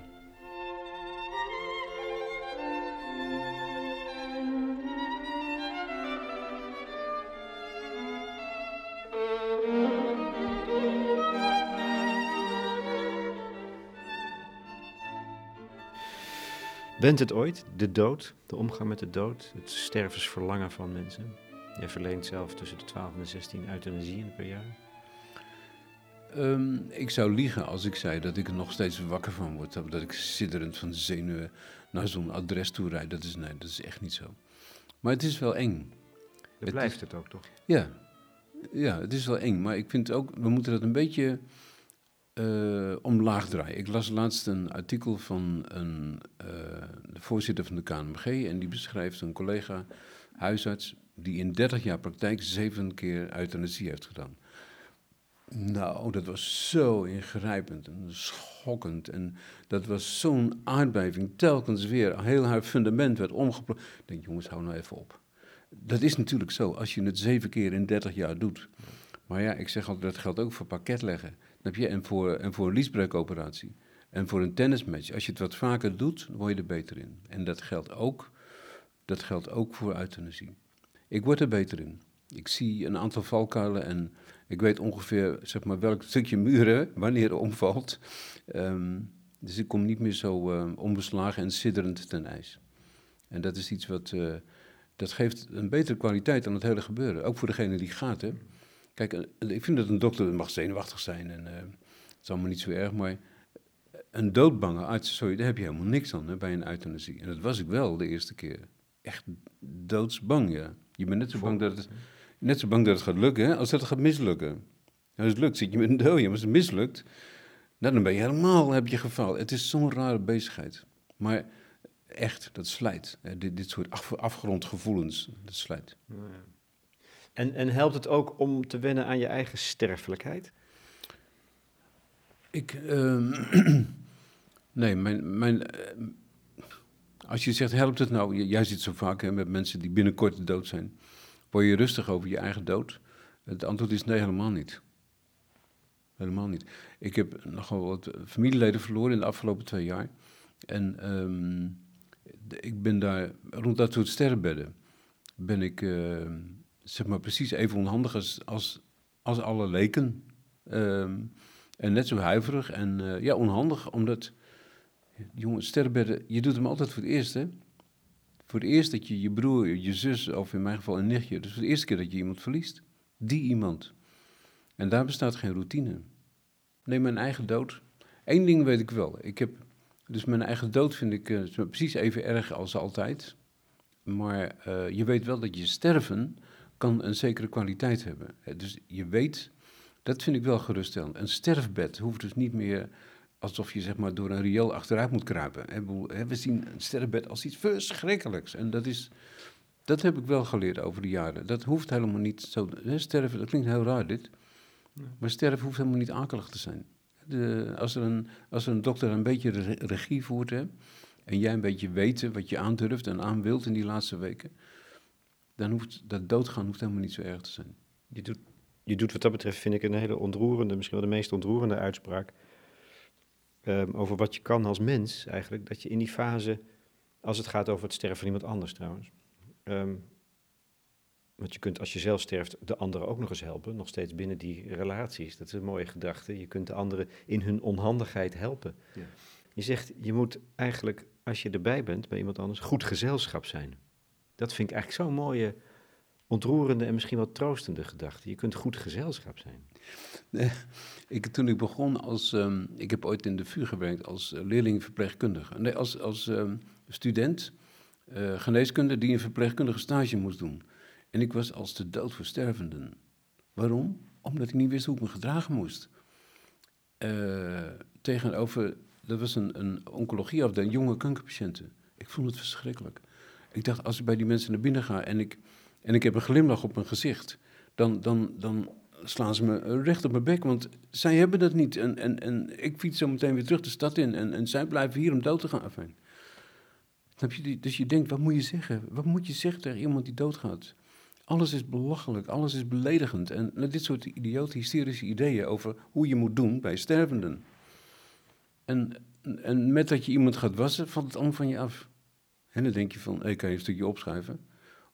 Bent het ooit, de dood, de omgang met de dood, het stervensverlangen van mensen? Jij verleent zelf tussen de 12 en de 16 euthanasieën per jaar. Um, ik zou liegen als ik zei dat ik er nog steeds wakker van word. Dat ik sidderend van zenuwen naar zo'n adres toe rijd. Dat is, nee, dat is echt niet zo. Maar het is wel eng. Het blijft het ook, toch? Ja. ja, het is wel eng. Maar ik vind ook, we moeten dat een beetje uh, omlaag draaien. Ik las laatst een artikel van een, uh, de voorzitter van de KNMG en die beschrijft een collega huisarts die in 30 jaar praktijk zeven keer euthanasie heeft gedaan. Nou, dat was zo ingrijpend en schokkend. En dat was zo'n aardbeving. Telkens weer, heel haar fundament werd omgeploegd. Ik denk, jongens, hou nou even op. Dat is natuurlijk zo, als je het zeven keer in 30 jaar doet. Maar ja, ik zeg altijd, dat geldt ook voor pakketleggen. En, voor, en voor een liesbreukoperatie. En voor een tennismatch. Als je het wat vaker doet, word je er beter in. En dat geldt ook, dat geldt ook voor euthanasie. Ik word er beter in. Ik zie een aantal valkuilen en ik weet ongeveer zeg maar, welk stukje muren wanneer er omvalt. Um, dus ik kom niet meer zo uh, onbeslagen en sidderend ten ijs. En dat is iets wat, uh, dat geeft een betere kwaliteit aan het hele gebeuren. Ook voor degene die gaat, hè. Kijk, ik vind dat een dokter mag zenuwachtig zijn en uh, het is allemaal niet zo erg, maar een doodbange arts, sorry, daar heb je helemaal niks aan hè, bij een euthanasie. En dat was ik wel de eerste keer. Echt doodsbang, ja. Je bent net zo bang dat het, net zo bang dat het gaat lukken hè, als dat het gaat mislukken. als het lukt, zit je met een maar als het mislukt, nou, dan ben je helemaal, heb je gefaald. Het is zo'n rare bezigheid. Maar echt, dat slijt. Dit, dit soort af, afgrondgevoelens, dat slijt. Ja. En, en helpt het ook om te wennen aan je eigen sterfelijkheid? Ik, uh, nee, mijn, mijn, uh, als je zegt, helpt het nou? Jij zit zo vaak hè, met mensen die binnenkort dood zijn. Word je rustig over je eigen dood? Het antwoord is nee, helemaal niet. Helemaal niet. Ik heb nogal wat familieleden verloren in de afgelopen twee jaar. En um, ik ben daar, rond dat soort sterrenbedden, ben ik uh, zeg maar precies even onhandig als, als, als alle leken. Um, en net zo huiverig en uh, ja, onhandig, omdat, jongen, sterrenbedden, je doet hem altijd voor het eerst, hè? Voor het eerst dat je je broer, je zus, of in mijn geval een nichtje, dus voor de eerste keer dat je iemand verliest. Die iemand. En daar bestaat geen routine. Neem mijn eigen dood. Eén ding weet ik wel. Ik heb, dus mijn eigen dood vind ik uh, precies even erg als altijd. Maar uh, je weet wel dat je sterven kan een zekere kwaliteit hebben. Dus je weet, dat vind ik wel geruststellend. Een sterfbed hoeft dus niet meer alsof je zeg maar door een riool achteruit moet kruipen. We zien een sterfbed als iets verschrikkelijks. En dat is, dat heb ik wel geleerd over de jaren. Dat hoeft helemaal niet zo. Sterven, dat klinkt heel raar dit. Maar sterven hoeft helemaal niet akelig te zijn. De, als, er een, als er een dokter een beetje regie voert hè, en jij een beetje weet wat je aandurft en aan wilt in die laatste weken, dan hoeft dat doodgaan hoeft helemaal niet zo erg te zijn. Je doet, je doet wat dat betreft, vind ik, een hele ontroerende, misschien wel de meest ontroerende uitspraak um, over wat je kan als mens eigenlijk. Dat je in die fase, als het gaat over het sterven van iemand anders trouwens, um, want je kunt als je zelf sterft de anderen ook nog eens helpen, nog steeds binnen die relaties. Dat is een mooie gedachte. Je kunt de anderen in hun onhandigheid helpen. Ja. Je zegt, je moet eigenlijk, als je erbij bent bij iemand anders, goed gezelschap zijn. Dat vind ik eigenlijk zo'n mooie, ontroerende en misschien wel troostende gedachte. Je kunt goed gezelschap zijn. Nee, ik, toen ik begon als, um, ik heb ooit in de vuur gewerkt als uh, leerlingverpleegkundige. Nee, als, als um, student uh, geneeskunde die een verpleegkundige stage moest doen. En ik was als de dood voor stervenden. Waarom? Omdat ik niet wist hoe ik me gedragen moest. Uh, tegenover, dat was een, een oncologieafdeling, jonge kankerpatiënten. Ik vond het verschrikkelijk. Ik dacht, als ik bij die mensen naar binnen ga en ik, en ik heb een glimlach op mijn gezicht, dan, dan, dan slaan ze me recht op mijn bek, want zij hebben dat niet. En, en, en ik fiets zo meteen weer terug de stad in en, en zij blijven hier om dood te gaan. Fijn. Dus je denkt, wat moet je zeggen? Wat moet je zeggen tegen iemand die doodgaat? Alles is belachelijk, alles is beledigend. En dit soort idiote, hysterische ideeën over hoe je moet doen bij stervenden. En, en met dat je iemand gaat wassen, valt het allemaal van je af. En dan denk je van, hey, kan je een stukje opschrijven?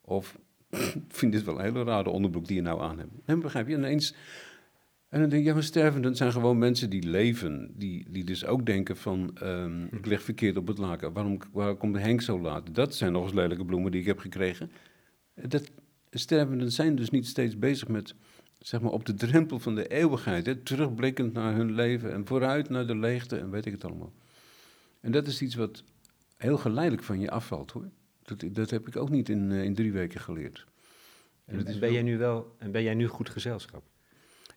Of, vind dit wel een hele rare onderbroek die je nou aan hebt. En begrijp je, ineens... En dan denk je, ja, maar stervenden zijn gewoon mensen die leven. Die, die dus ook denken van, um, ik leg verkeerd op het laken. Waarom, waarom komt Henk zo laat? Dat zijn nog eens lelijke bloemen die ik heb gekregen. Dat, stervenden zijn dus niet steeds bezig met, zeg maar, op de drempel van de eeuwigheid, hè, terugblikkend naar hun leven en vooruit naar de leegte en weet ik het allemaal. En dat is iets wat heel geleidelijk van je afvalt hoor. Dat, dat heb ik ook niet in, uh, in drie weken geleerd. En, en ben, wel... jij nu wel, en ben jij nu goed gezelschap?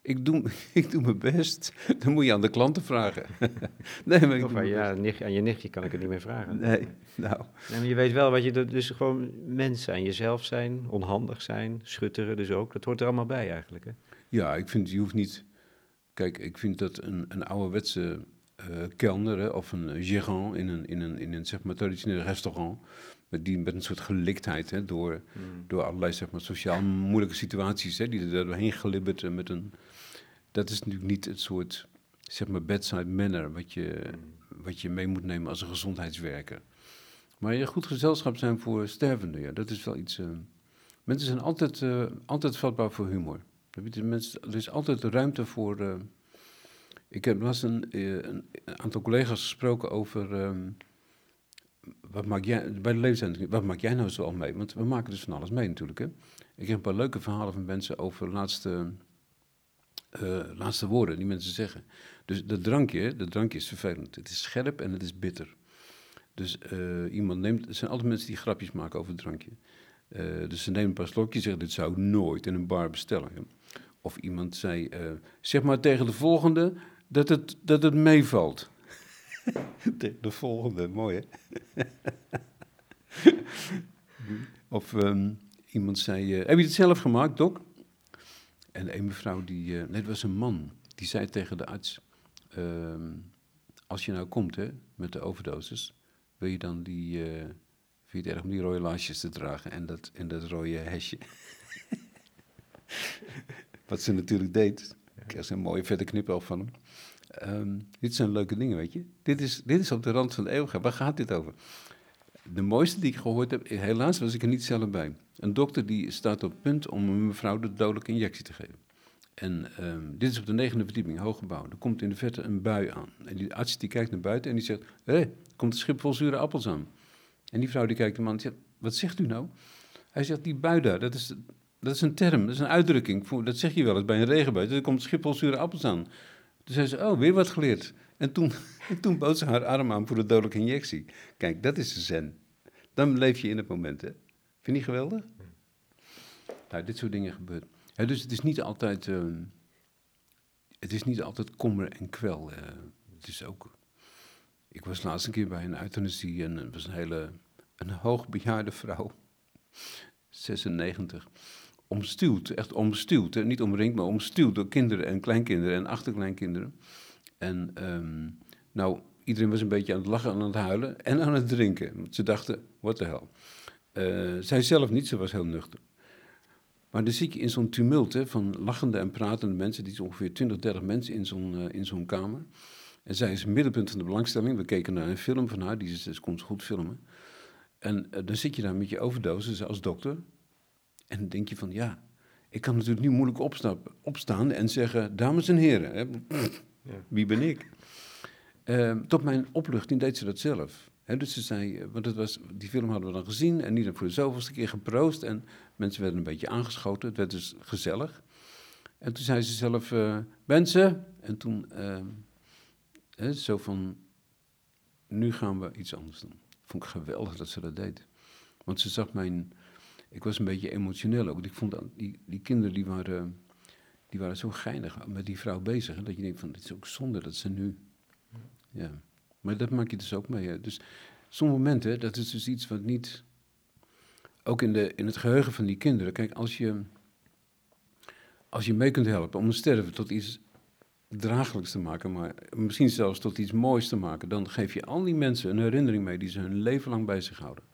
ik doe, ik doe mijn best. Dan moet je aan de klanten vragen. nee, maar of aan, ja, nicht, aan je nichtje kan ik het niet meer vragen. Nee, nou. Nee, maar je weet wel wat je dus gewoon mens zijn, jezelf zijn, onhandig zijn, schutteren dus ook. Dat hoort er allemaal bij eigenlijk. Hè? Ja, ik vind, je hoeft niet. Kijk, ik vind dat een, een ouderwetse kelner hè, of een gérant in een, in een, in een zeg maar, traditioneel restaurant met, die, met een soort geliktheid hè, door, hmm. door allerlei zeg maar, sociaal moeilijke situaties hè, die er doorheen glibbert met een dat is natuurlijk niet het soort, zeg maar, bedside manner wat je, wat je mee moet nemen als een gezondheidswerker. Maar je goed gezelschap zijn voor stervenden, ja, dat is wel iets... Uh, mensen zijn altijd, uh, altijd vatbaar voor humor. Mensen, er is altijd ruimte voor... Uh, ik heb laatst een, een, aantal collega's gesproken over... Um, wat maak jij, bij de leeftijd, wat maak jij nou zo al mee? Want we maken dus van alles mee natuurlijk. Hè? Ik heb een paar leuke verhalen van mensen over laatste, uh, laatste woorden die mensen zeggen. Dus dat drankje, dat drankje is vervelend. Het is scherp en het is bitter. Dus uh, iemand neemt, er zijn altijd mensen die grapjes maken over het drankje. Dus ze nemen een paar slokjes en zeggen, dit zou ik nooit in een bar bestellen. Of iemand zei, zeg maar tegen de volgende dat het, dat het meevalt. de volgende, mooi hè? of um, iemand zei, uh, heb je het zelf gemaakt, dok? En een mevrouw, die, uh, nee, het was een man, die zei tegen de arts, uh, als je nou komt hè, met de overdosis, wil je dan die, uh, vind je het erg om die rode laarsjes te dragen en dat, en dat rode hesje? Wat ze natuurlijk deed. Ik kreeg een mooie vette knipoog van hem. Um, dit zijn leuke dingen, weet je. Dit is, dit is op de rand van de eeuwigheid. Waar gaat dit over? De mooiste die ik gehoord heb, helaas was ik er niet zelf bij. Een dokter die staat op het punt om een mevrouw de dodelijke injectie te geven. En um, dit is op de negende verdieping, hooggebouw. Er komt in de verte een bui aan. En die arts die kijkt naar buiten en die zegt... Hé, komt een schip vol zure appels aan. En die vrouw die kijkt hem aan en zegt... Wat zegt u nou? Hij zegt, die bui daar, dat is, dat is een term, dat is een uitdrukking. Dat zeg je wel eens bij een regenbui. Er komt een schip vol zure appels aan. Toen zei ze, oh, weer wat geleerd. En toen, en toen bood ze haar arm aan voor de dodelijke injectie. Kijk, dat is de zen. Dan leef je in het moment, hè. Vind je niet geweldig? Nou, dit soort dingen gebeuren. dus het is niet altijd... Uh, het is niet altijd kommer en kwel. Uh, het is ook... Ik was laatst een keer bij een euthanasie en het was een hele... Een hoogbejaarde vrouw. 96 omstuwd, echt omstuwd. Niet omringd, maar omstuwd door kinderen en kleinkinderen en achterkleinkinderen. En um, nou, iedereen was een beetje aan het lachen en aan het huilen en aan het drinken. Ze dachten, what the hell. Uh, zij zelf niet, ze was heel nuchter. Maar dan zit je in zo'n tumult hè, van lachende en pratende mensen. Die is ongeveer 20, 30 mensen in zo'n uh, in zo'n kamer. En zij is het middenpunt van de belangstelling. We keken naar een film van haar, die ze dus komt goed filmen. En uh, dan zit je daar met je overdosis als dokter. En dan denk je van, ja, ik kan natuurlijk nu moeilijk opstappen, opstaan en zeggen, dames en heren, hè, wie ben ik? Uh, tot mijn opluchting deed ze dat zelf. dus ze zei, eh, want het was, die film hadden we dan gezien en niet voor de zoveelste keer geproost. En mensen werden een beetje aangeschoten, het werd dus gezellig. En toen zei ze zelf, uh, mensen, en toen uh, zo van, nu gaan we iets anders doen. Vond ik geweldig dat ze dat deed. Want ze zag mijn ik was een beetje emotioneel ook. Ik vond dat die, die kinderen die waren, die waren zo geinig met die vrouw bezig. Hè, dat je denkt van, het is ook zonde dat ze nu... Ja, maar dat maak je dus ook mee. Hè. Dus sommige momenten, dat is dus iets wat niet... Ook in, de, in het geheugen van die kinderen. Kijk, als je, als je mee kunt helpen om een sterven tot iets draaglijks te maken, maar misschien zelfs tot iets moois te maken, dan geef je al die mensen een herinnering mee die ze hun leven lang bij zich houden.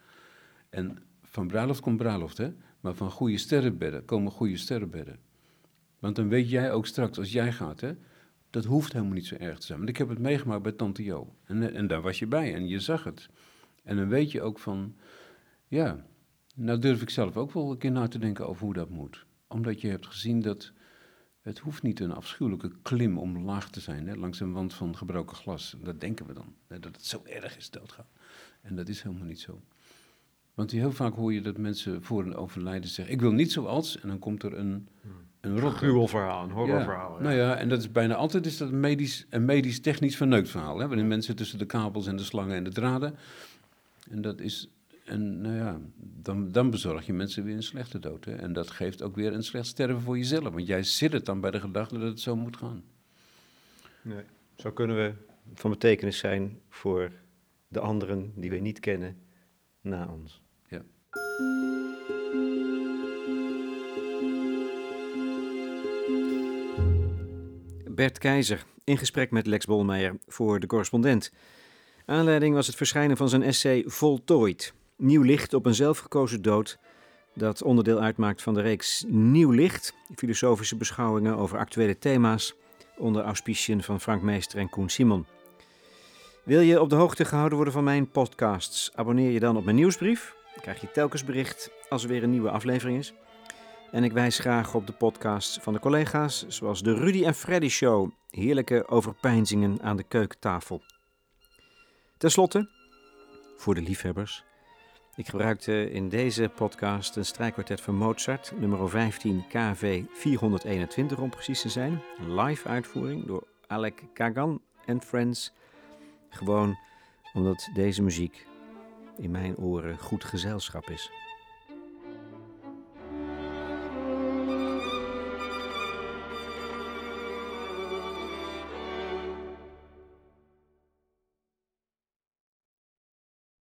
En van bruiloft komt bruiloft, hè? Maar van goede sterrenbedden komen goede sterrenbedden. Want dan weet jij ook straks, als jij gaat, hè? Dat hoeft helemaal niet zo erg te zijn. Want ik heb het meegemaakt bij Tante Jo. En, en daar was je bij en je zag het. En dan weet je ook van, ja, nou durf ik zelf ook wel een keer na te denken over hoe dat moet. Omdat je hebt gezien dat het hoeft niet een afschuwelijke klim om laag te zijn, hè, langs een wand van gebroken glas. Dat denken we dan, hè, dat het zo erg is doodgaan. En dat is helemaal niet zo. Want heel vaak hoor je dat mensen voor een overlijden zeggen: Ik wil niet zoals. En dan komt er een, een rot. gruwelverhaal, een horrorverhaal. Ja. Nou ja, en dat is bijna altijd is dat een medisch, een medisch-technisch verneukt verhaal. Hè, waarin mensen tussen de kabels en de slangen en de draden. En dat is. En nou ja, dan, dan bezorg je mensen weer een slechte dood. Hè. En dat geeft ook weer een slecht sterven voor jezelf. Want jij zit het dan bij de gedachte dat het zo moet gaan. Nee. Zo kunnen we van betekenis zijn voor de anderen die we niet kennen na ons. Bert Keizer in gesprek met Lex Bolmeijer voor de correspondent. Aanleiding was het verschijnen van zijn essay Voltooid. Nieuw licht op een zelfgekozen dood. Dat onderdeel uitmaakt van de reeks Nieuw Licht, filosofische beschouwingen over actuele thema's, onder auspiciën van Frank Meester en Koen Simon. Wil je op de hoogte gehouden worden van mijn podcasts? Abonneer je dan op mijn nieuwsbrief. Krijg je telkens bericht als er weer een nieuwe aflevering is. En ik wijs graag op de podcasts van de collega's, zoals de Rudy en Freddy Show. Heerlijke overpeinzingen aan de keukentafel. Ten slotte, voor de liefhebbers. Ik gebruikte in deze podcast een strijkkwartet van Mozart, nummer 15 KV 421 om precies te zijn. Een live uitvoering door Alec Kagan en Friends. Gewoon omdat deze muziek in mijn oren goed gezelschap is.